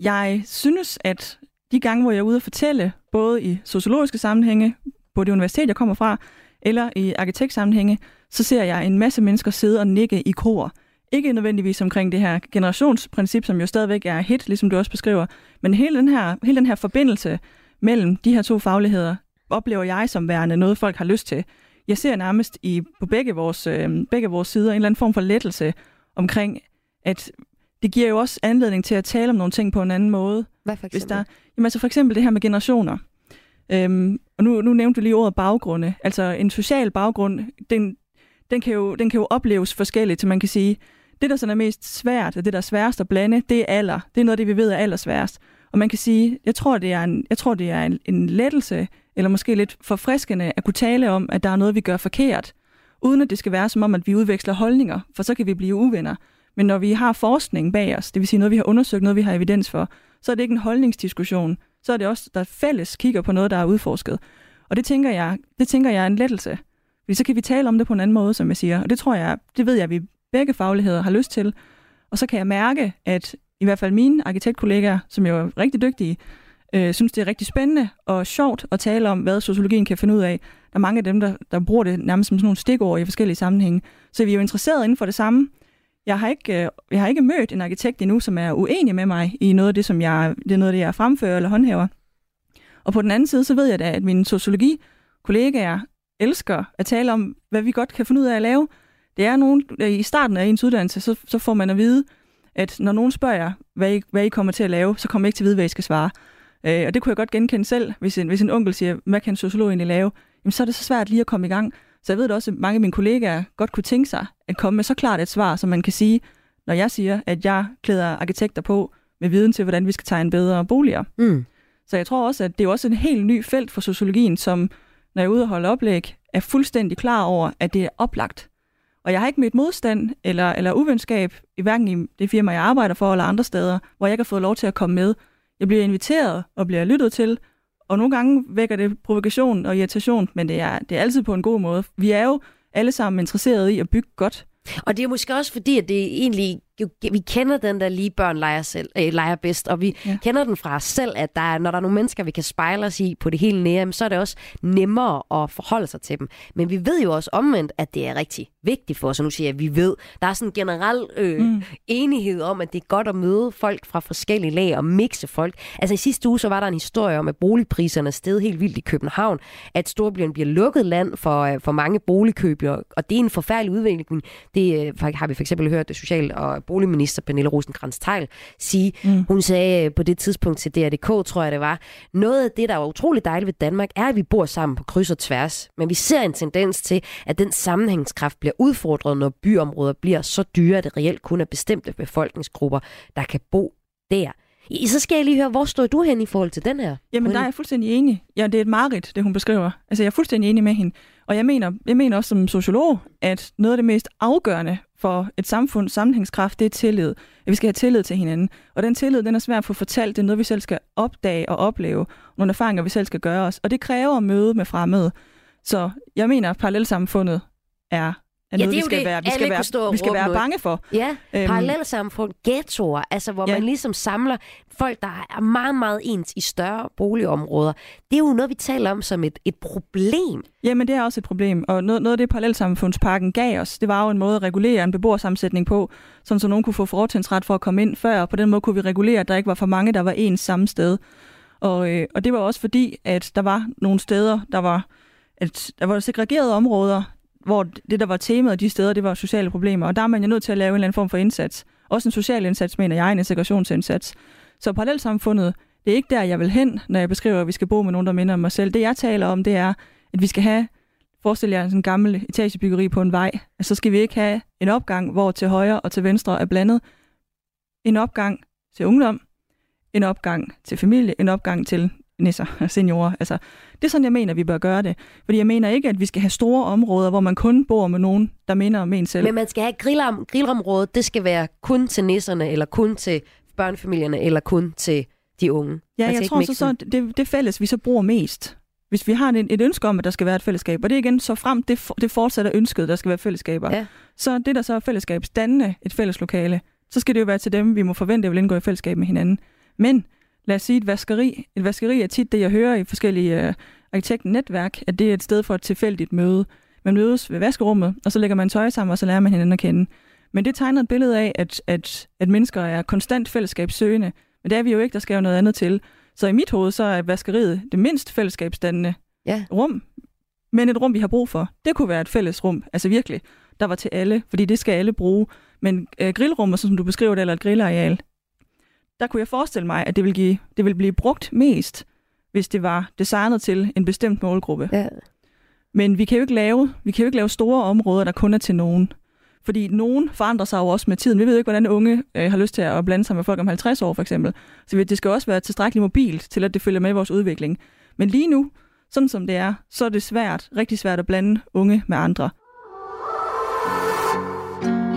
Jeg synes, at de gange, hvor jeg er ude at fortælle, både i sociologiske sammenhænge, på det universitet, jeg kommer fra, eller i arkitektsammenhænge, så ser jeg en masse mennesker sidde og nikke i kor. Ikke nødvendigvis omkring det her generationsprincip, som jo stadigvæk er hit, ligesom du også beskriver, men hele den her, hele den her forbindelse mellem de her to fagligheder, oplever jeg som værende noget, folk har lyst til. Jeg ser nærmest i, på begge vores, øh, begge vores sider en eller anden form for lettelse omkring, at det giver jo også anledning til at tale om nogle ting på en anden måde. Hvad for Hvis der, jamen altså for eksempel det her med generationer. Øhm, og nu, nu nævnte du lige ordet baggrunde. Altså en social baggrund, den, den, kan jo, den kan jo opleves forskelligt, så man kan sige, det der sådan er mest svært, og det der er sværest at blande, det er alder. Det er noget af det, vi ved er allersværest. Og man kan sige, jeg tror, det er en, jeg tror, det er en, en lettelse, eller måske lidt forfriskende at kunne tale om, at der er noget, vi gør forkert, uden at det skal være som om, at vi udveksler holdninger, for så kan vi blive uvenner. Men når vi har forskning bag os, det vil sige noget, vi har undersøgt, noget, vi har evidens for, så er det ikke en holdningsdiskussion. Så er det også, der fælles kigger på noget, der er udforsket. Og det tænker jeg, det tænker jeg er en lettelse. Fordi så kan vi tale om det på en anden måde, som jeg siger. Og det tror jeg, det ved jeg, at vi begge fagligheder har lyst til. Og så kan jeg mærke, at i hvert fald mine arkitektkollegaer, som jo er rigtig dygtige, øh, synes, det er rigtig spændende og sjovt at tale om, hvad sociologien kan finde ud af. Der er mange af dem, der, der bruger det nærmest som sådan nogle stikord i forskellige sammenhænge. Så vi er jo interesseret inden for det samme. Jeg har ikke, øh, jeg har ikke mødt en arkitekt endnu, som er uenig med mig i noget af det, som jeg, det er noget af det, jeg fremfører eller håndhæver. Og på den anden side, så ved jeg da, at mine sociologi-kollegaer elsker at tale om, hvad vi godt kan finde ud af at lave. Det er nogen, øh, i starten af ens uddannelse, så, så får man at vide, at når nogen spørger jer, hvad I, hvad I kommer til at lave, så kommer I ikke til at vide, hvad I skal svare. Øh, og det kunne jeg godt genkende selv, hvis en, hvis en onkel siger, hvad kan en sociolog egentlig lave? Jamen, så er det så svært lige at komme i gang. Så jeg ved da også, at mange af mine kollegaer godt kunne tænke sig at komme med så klart et svar, som man kan sige, når jeg siger, at jeg klæder arkitekter på med viden til, hvordan vi skal tegne bedre boliger. Mm. Så jeg tror også, at det er også en helt ny felt for sociologien, som, når jeg er ude og holde oplæg, er fuldstændig klar over, at det er oplagt. Og jeg har ikke mødt modstand eller, eller uvenskab, i hverken i det firma, jeg arbejder for, eller andre steder, hvor jeg ikke har fået lov til at komme med. Jeg bliver inviteret og bliver lyttet til, og nogle gange vækker det provokation og irritation, men det er, det er altid på en god måde. Vi er jo alle sammen interesserede i at bygge godt. Og det er måske også fordi, at det egentlig, jo, vi kender den der lige børn leger, selv, øh, leger bedst, og vi ja. Kender den fra os selv, at der er, når der er nogle mennesker, vi kan spejle os i på det hele nære, så er det også nemmere at forholde sig til dem. Men vi ved jo også omvendt, at det er rigtig vigtigt for os, og nu siger jeg, at vi ved, der er sådan en generel øh, mm. enighed om, at det er godt at møde folk fra forskellige lag og mixe folk. Altså i sidste uge, så var der en historie om, at boligpriserne steg helt vildt i København, at Storbyen bliver lukket land for, øh, for mange boligkøbere, og det er en forfærdelig udvikling. Det øh, har vi for eksempel hørt det social- og boligminister Pernille rosenkrantz teil sige. Mm. Hun sagde øh, på det tidspunkt til DRDK, tror jeg det var, noget af det, der er utroligt dejligt ved Danmark, er, at vi bor sammen på kryds og tværs. Men vi ser en tendens til, at den sammenhængskraft bliver udfordret, når byområder bliver så dyre, at det reelt kun er bestemte befolkningsgrupper, der kan bo der. Så skal jeg lige høre, hvor står du hen i forhold til den her? Jamen, der er jeg fuldstændig enig. Ja, det er et mareridt, det hun beskriver. Altså, jeg er fuldstændig enig med hende. Og jeg mener, jeg mener også som sociolog, at noget af det mest afgørende for et samfunds sammenhængskraft, det er tillid. At vi skal have tillid til hinanden. Og den tillid, den er svær at få fortalt. Det er noget, vi selv skal opdage og opleve. Nogle erfaringer, vi selv skal gøre os. Og det kræver møde med fremmede. Så jeg mener, at parallelsamfundet er er Ja, noget, det er vi skal det. være, vi skal være, vi skal være bange for. Ja, Øhm, parallelsamfund, ghettoer, altså hvor Ja. man ligesom samler folk, der er meget, meget ens i større boligområder. Det er jo noget, vi taler om som et, et problem. Jamen, det er også et problem. Og noget, noget af det, parallelsamfundsparken gav os, det var jo en måde at regulere en beboersammensætning på, sådan så nogen kunne få fortrinsret for at komme ind før. På den måde kunne vi regulere, at der ikke var for mange, der var ens samme sted. Og, øh, og det var også fordi, at der var nogle steder, der var, at der var segregerede områder, hvor det, der var temaet de steder, det var sociale problemer. Og der er man jo nødt til at lave en eller anden form for indsats. Også en social indsats, mener jeg, en integrationsindsats. Så parallelsamfundet, det er ikke der, jeg vil hen, når jeg beskriver, at vi skal bo med nogen, der minder om mig selv. Det, jeg taler om, det er, at vi skal have, forestil jer sådan en gammel etagebyggeri på en vej, at så skal vi ikke have en opgang, hvor til højre og til venstre er blandet. En opgang til ungdom, en opgang til familie, en opgang til nisser, og seniorer. Altså, det er sådan, jeg mener, vi bør gøre det. Fordi jeg mener ikke, at vi skal have store områder, hvor man kun bor med nogen, der minder om en selv. Men man skal have grillam, grillområdet, det skal være kun til nisserne, eller kun til børnefamilierne, eller kun til de unge. Ja, jeg tror så, så det, det fælles, vi så bruger mest. Hvis vi har et, et ønske om, at der skal være et fællesskab, og det er igen så frem, det, for- det fortsætter ønsket, der skal være fællesskaber. Ja. Så det, der så er fællesskabsdannende, et fælles lokale, så skal det jo være til dem, vi må forvente, at vil indgå i fællesskab med hinanden. Men lad os sige et vaskeri. Et vaskeri er tit det, jeg hører i forskellige øh, arkitektnetværk, at det er et sted for et tilfældigt møde. Man mødes ved vaskerummet, og så lægger man tøj sammen, og så lærer man hinanden at kende. Men det tegner et billede af, at, at, at mennesker er konstant fællesskabssøgende. Men det er vi jo ikke, der skal jo noget andet til. Så i mit hoved, så er vaskeriet det mindst fællesskabsdannende Ja. rum, men et rum, vi har brug for. Det kunne være et fælles rum, altså virkelig, der var til alle, fordi det skal alle bruge. Men øh, grillrummet, som du beskriver det, eller et grillareal, der kunne jeg forestille mig, at det vil, give, det vil blive brugt mest, hvis det var designet til en bestemt målgruppe. Ja. Men vi kan jo ikke lave, vi kan jo ikke lave store områder, der kun er til nogen. Fordi nogen forandrer sig jo også med tiden. Vi ved ikke, hvordan unge øh, har lyst til at blande sig med folk om 50 år, for eksempel. Så det skal også være tilstrækkeligt mobilt, til at det følger med vores udvikling. Men lige nu, sådan som det er, så er det svært, rigtig svært at blande unge med andre.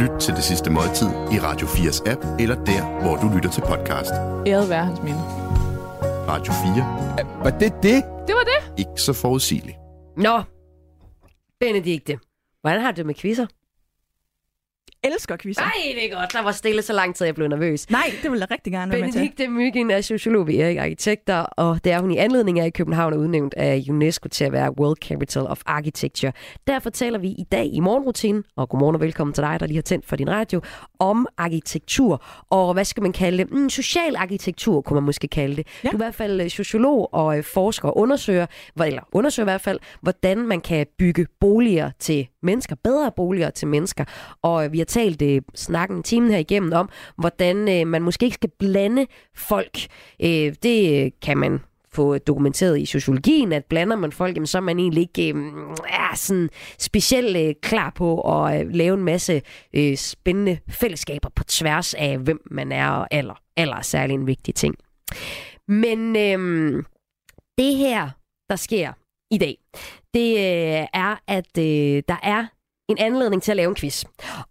Lyt til det sidste måltid i Radio 4's app, eller der, hvor du lytter til podcast. Æret være hans minde. Radio 4. Var det det? Det var det. Ikke så forudsigeligt. Nå, Benedikte, hvordan har du det med quizzer? Elsker quizzer. Nej, det er godt. Der var stille så lang tid, jeg blev nervøs. Nej, det vil jeg rigtig gerne være med til. Benedikte Myggen er sociolog ved Erik Arkitekter, og det er hun i anledning af, at København er udnævnt af UNESCO til at være World Capital of Architecture. Derfor taler vi i dag i morgenrutinen, og godmorgen og velkommen til dig, der lige har tændt for din radio, om arkitektur. Og hvad skal man kalde det? Mm, social arkitektur, kunne man måske kalde det. Ja. Du er i hvert fald øh, sociolog og øh, forsker og undersøger, eller undersøger i hvert fald, hvordan man kan bygge boliger til mennesker, bedre boliger til mennesker. Og øh, vi har talt øh, snakken timen her igennem om, hvordan øh, man måske ikke skal blande folk. Øh, det øh, kan man få dokumenteret i sociologien, at blander man folk, jamen, så er man egentlig ikke øh, er sådan specielt øh, klar på at øh, lave en masse øh, spændende fællesskaber på tværs af, hvem man er og alder. Alder er særlig en vigtig ting. Men øh, det her, der sker i dag, det øh, er, at øh, der er en anledning til at lave en quiz.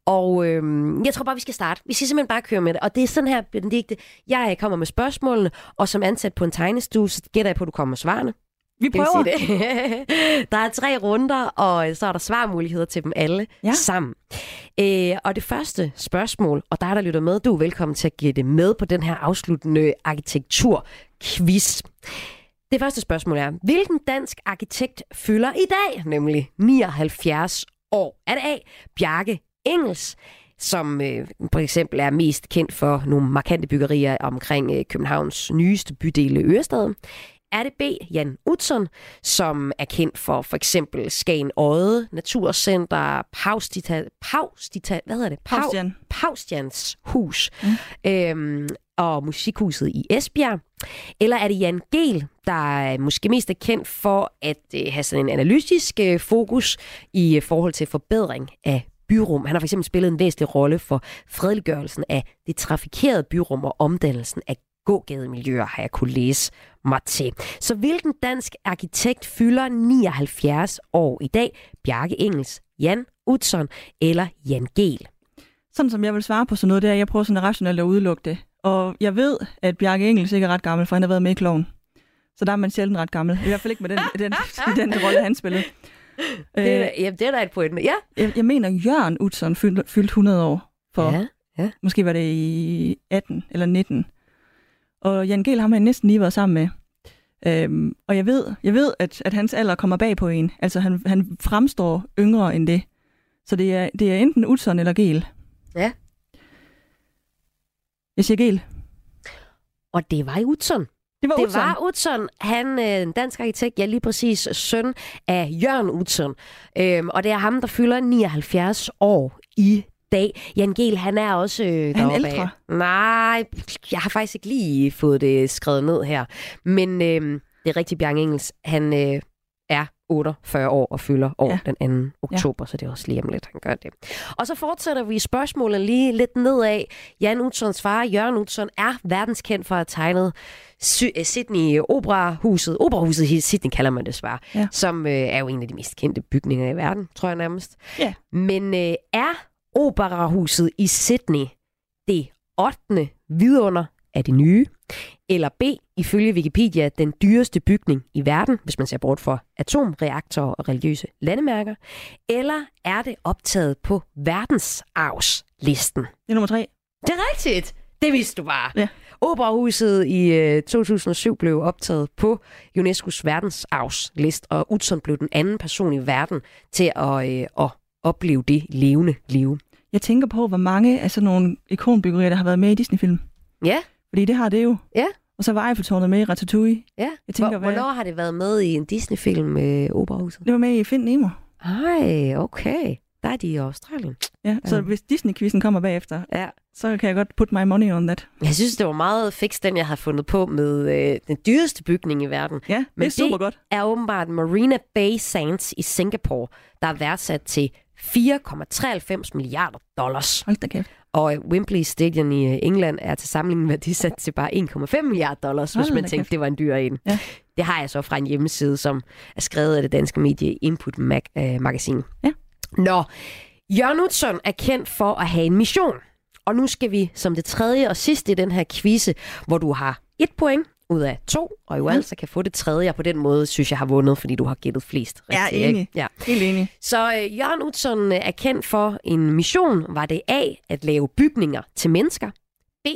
Og øh, jeg tror bare, vi skal starte. Vi skal simpelthen bare køre med det. Og det er sådan her, Benedikte. Jeg kommer med spørgsmålene, og som ansat på en tegnestue, så gætter jeg på, at du kommer med svarene. Vi prøver. det? der er tre runder, og så er der svarmuligheder til dem alle. Ja. sammen. Øh, og det første spørgsmål, og dig, der lytter med, du er velkommen til at give det med på den her afsluttende arkitekturquiz. Det første spørgsmål er, hvilken dansk arkitekt fylder i dag, nemlig 79 år? Er det A. Bjarke Engels, som øh, for eksempel er mest kendt for nogle markante byggerier omkring øh, Københavns nyeste bydele Ørestaden? Er det B. Jan Utzon, som er kendt for for eksempel Skagen Odde, Naturcenter, Paustita, Paustita, hvad hedder det? Pau- Paustian. Paustians hus mm. øhm, og musikhuset i Esbjerg. Eller er det Jan Gel, der er måske mest er kendt for at øh, have sådan en analytisk øh, fokus i øh, forhold til forbedring af byrum. Han har fx spillet en væsentlig rolle for fredeliggørelsen af det trafikerede byrum og omdannelsen af gågademiljøer, har jeg kunne læse mig til. Så hvilken dansk arkitekt fylder 79 år i dag? Bjarke Engels, Jan Utzon eller Jan Gel? Sådan som jeg vil svare på sådan noget, der, jeg prøver sådan rationelt at udelukke det. Og jeg ved, at Bjarke Engels ikke er ret gammel, for han har været med i Kloven. Så der er man sjældent ret gammel. I hvert fald ikke med den, den, den, den rolle, han spillede. Det er, Øh, jamen, det er da et point. Ja. jeg, jeg mener, Jørgen Utzon fyldte fyldt 100 år for, Ja, ja. måske var det i 18 eller 19. Og Jan Gehl ham har jeg næsten lige været sammen med. Øhm, og jeg ved, jeg ved at, at hans alder kommer bag på en. Altså, han, han fremstår yngre end det. Så det er, det er enten Utzon eller Gehl. Ja. Jeg siger Gehl. Og det var i Utzon. Det var Det Utzon. var Utzon. Han er en dansk arkitekt, ja lige præcis søn af Jørgen Utzon. Øhm, og det er ham, der fylder 79 år i dag. Jan Gehl, han er også øh, han deroppe af. ældre? Nej, jeg har faktisk ikke lige fået det skrevet ned her. Men øh, det er rigtigt, Bjarne Engels. Han øh, 48 år og fylder år Ja. den 2. oktober, ja. så det er også lige om lidt, han gør det. Og så fortsætter vi spørgsmålet lige lidt nedad. Jan Utzons far, Jørgen Utzon, er verdenskendt for at have tegnet øh, Sydney Operahuset. Operahuset i Sydney kalder man det svar. Ja. Som øh, er jo en af de mest kendte bygninger i verden, tror jeg nærmest. Ja. Men øh, er Operahuset i Sydney det 8. vidunder af det nye? Eller B, ifølge Wikipedia, den dyreste bygning i verden, hvis man ser bort for atomreaktorer og religiøse landemærker? Eller er det optaget på verdensarvslisten? Det er nummer tre. Det er rigtigt. Det vidste du bare. Ja. Operahuset i øh, 2007 blev optaget på UNESCO's verdensarvslist, og Utzon blev den anden person i verden til at, øh, at opleve det levende liv. Jeg tænker på, hvor mange af sådan nogle ikonbyggerier, der har været med i Disney-film. Ja, Fordi det har det jo. Ja. Og så var Eiffeltårnet med i Ratatouille. ja. Jeg tænker, Hvor, hvad- hvornår har det været med i en Disney-film med Operahuset? Det var med i Find Nemo. Ej, okay. Der er de i Australien. Ja, så Ja. hvis Disney-quizzen kommer bagefter, Ja. så kan jeg godt put my money on that. Jeg synes, det var meget fix, den jeg har fundet på med øh, den dyreste bygning i verden. Ja, det Men er super det- godt. er åbenbart Marina Bay Sands i Singapore, der er værdsat til 4,93 milliarder dollars. Hold da kæft. Og øh, Wembley Stadium i øh, England er til sammenligning værdisat til bare 1,5 milliarder dollars, hvis man tænkte, kæft. det var en dyr en. Ja. Det har jeg så fra en hjemmeside, som er skrevet af det danske medie Input Mag- øh, Magasin. Ja. Nå, Jørgen Utzon er kendt for at have en mission. Og nu skal vi som det tredje og sidste i den her quizze, hvor du har et point ud af to, og jo Ja. altså kan få det tredje, og på den måde synes jeg har vundet, fordi du har gættet flest. Jeg er rigtigt, ikke? enig. Ja. Helt enig. Så øh, Jørgen Utzon øh, er kendt for en mission. Var det A, at lave bygninger til mennesker? B,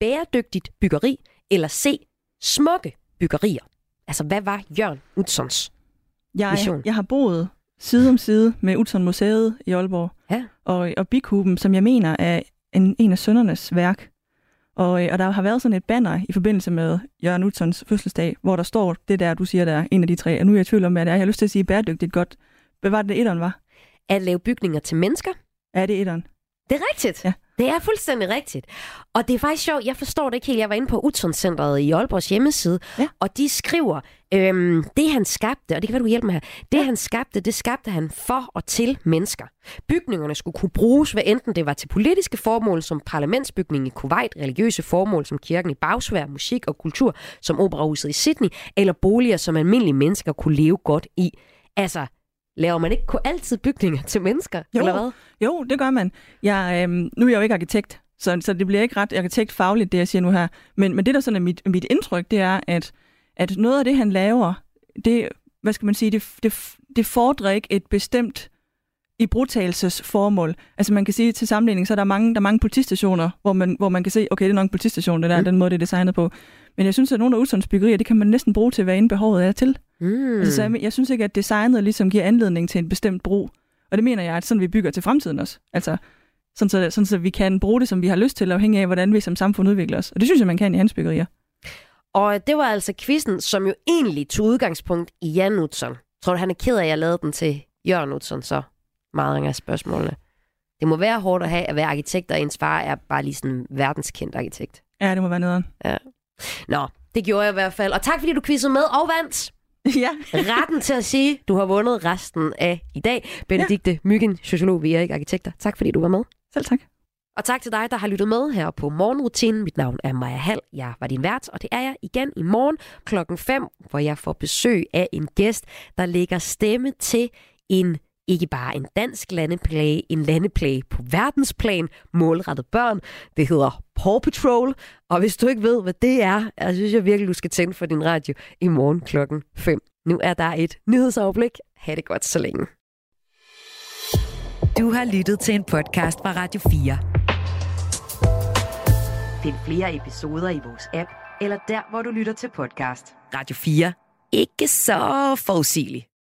bæredygtigt byggeri? Eller C, smukke byggerier? Altså, hvad var Jørgen Utzons? Jeg, Mission. jeg har boet side om side med Utzon Museet i Aalborg. Ja. Og, og Bikuben, som jeg mener er en, en af sønnernes værk. Og, øh, og der har været sådan et banner i forbindelse med Jørgen Utzons fødselsdag, hvor der står det der, du siger, der er en af de tre. Og nu er jeg i tvivl om, hvad det er. Jeg har lyst til at sige bæredygtigt godt. Hvad var det, det etteren var? At lave bygninger til mennesker? Er det etteren? Det er rigtigt. Ja. Det er fuldstændig rigtigt. Og det er faktisk sjovt, jeg forstår det ikke helt. Jeg var inde på Utzon-centret i Aalborgs hjemmeside, Ja. og de skriver, øhm, det han skabte, og det kan være, du hjælper mig her, det Ja. han skabte, det skabte han for og til mennesker. Bygningerne skulle kunne bruges, hvad enten det var til politiske formål som parlamentsbygning i Kuwait, religiøse formål som kirken i Bagsvær, musik og kultur som operahuset i Sydney, eller boliger, som almindelige mennesker kunne leve godt i. Altså, laver man ikke kun altid bygninger til mennesker, Jo. eller hvad? Jo, det gør man. Jeg, øhm, nu er jeg jo ikke arkitekt, så, så det bliver ikke ret arkitektfagligt, det jeg siger nu her. Men, men det, der sådan er mit, mit indtryk, det er, at, at noget af det, han laver, det, hvad skal man sige, det, det, det fordrer ikke et bestemt i brutagelsesformål. Altså man kan sige til sammenligning, så er der mange, der er mange politistationer, hvor man, hvor man kan se, okay, det er nok en politistation, det der, Mm. den måde, det er designet på. Men jeg synes, at nogle af Utzons byggerier, det kan man næsten bruge til, hvad end behovet er til. Mm. Mm. Altså, så jeg, jeg synes ikke, at designet ligesom giver anledning til en bestemt brug. Og det mener jeg, at sådan vi bygger til fremtiden også. Altså, sådan så, sådan så vi kan bruge det, som vi har lyst til, afhængig af, hvordan vi som samfund udvikler os. Og det synes jeg, man kan i hans byggerier. Og det var altså quizzen, som jo egentlig tog udgangspunkt i Jan Utzon. Tror du, han er ked af, at jeg lavede den til Jørgen Utzon så? Meget af spørgsmålene. Det må være hårdt at have at være arkitekt, og ens far er bare lige sådan en verdenskendt arkitekt. Ja, det må være nederen. Nå, det gjorde jeg i hvert fald. Og tak fordi du quizzede med og vandt. Ja. Retten til at sige, du har vundet resten af i dag. Benedikte ja. Myggen, sociolog ved Erik Arkitekter. Tak fordi du var med. Selv tak. Og tak til dig, der har lyttet med her på Morgenrutinen. Mit navn er Maja Hall. Jeg var din vært, og det er jeg igen i morgen klokken 5, hvor jeg får besøg af en gæst, der lægger stemme til en ikke bare en dansk landeplay, en landeplay på verdensplan, målrettet børn. Det hedder Paw Patrol, og hvis du ikke ved, hvad det er, så synes jeg virkelig, du skal tænde for din radio i morgen klokken 5. Nu er der et nyhedsoverblik. Ha' det godt så længe. Du har lyttet til en podcast fra Radio 4. Find flere episoder i vores app, eller der, hvor du lytter til podcast. Radio 4. Ikke så forudsigeligt.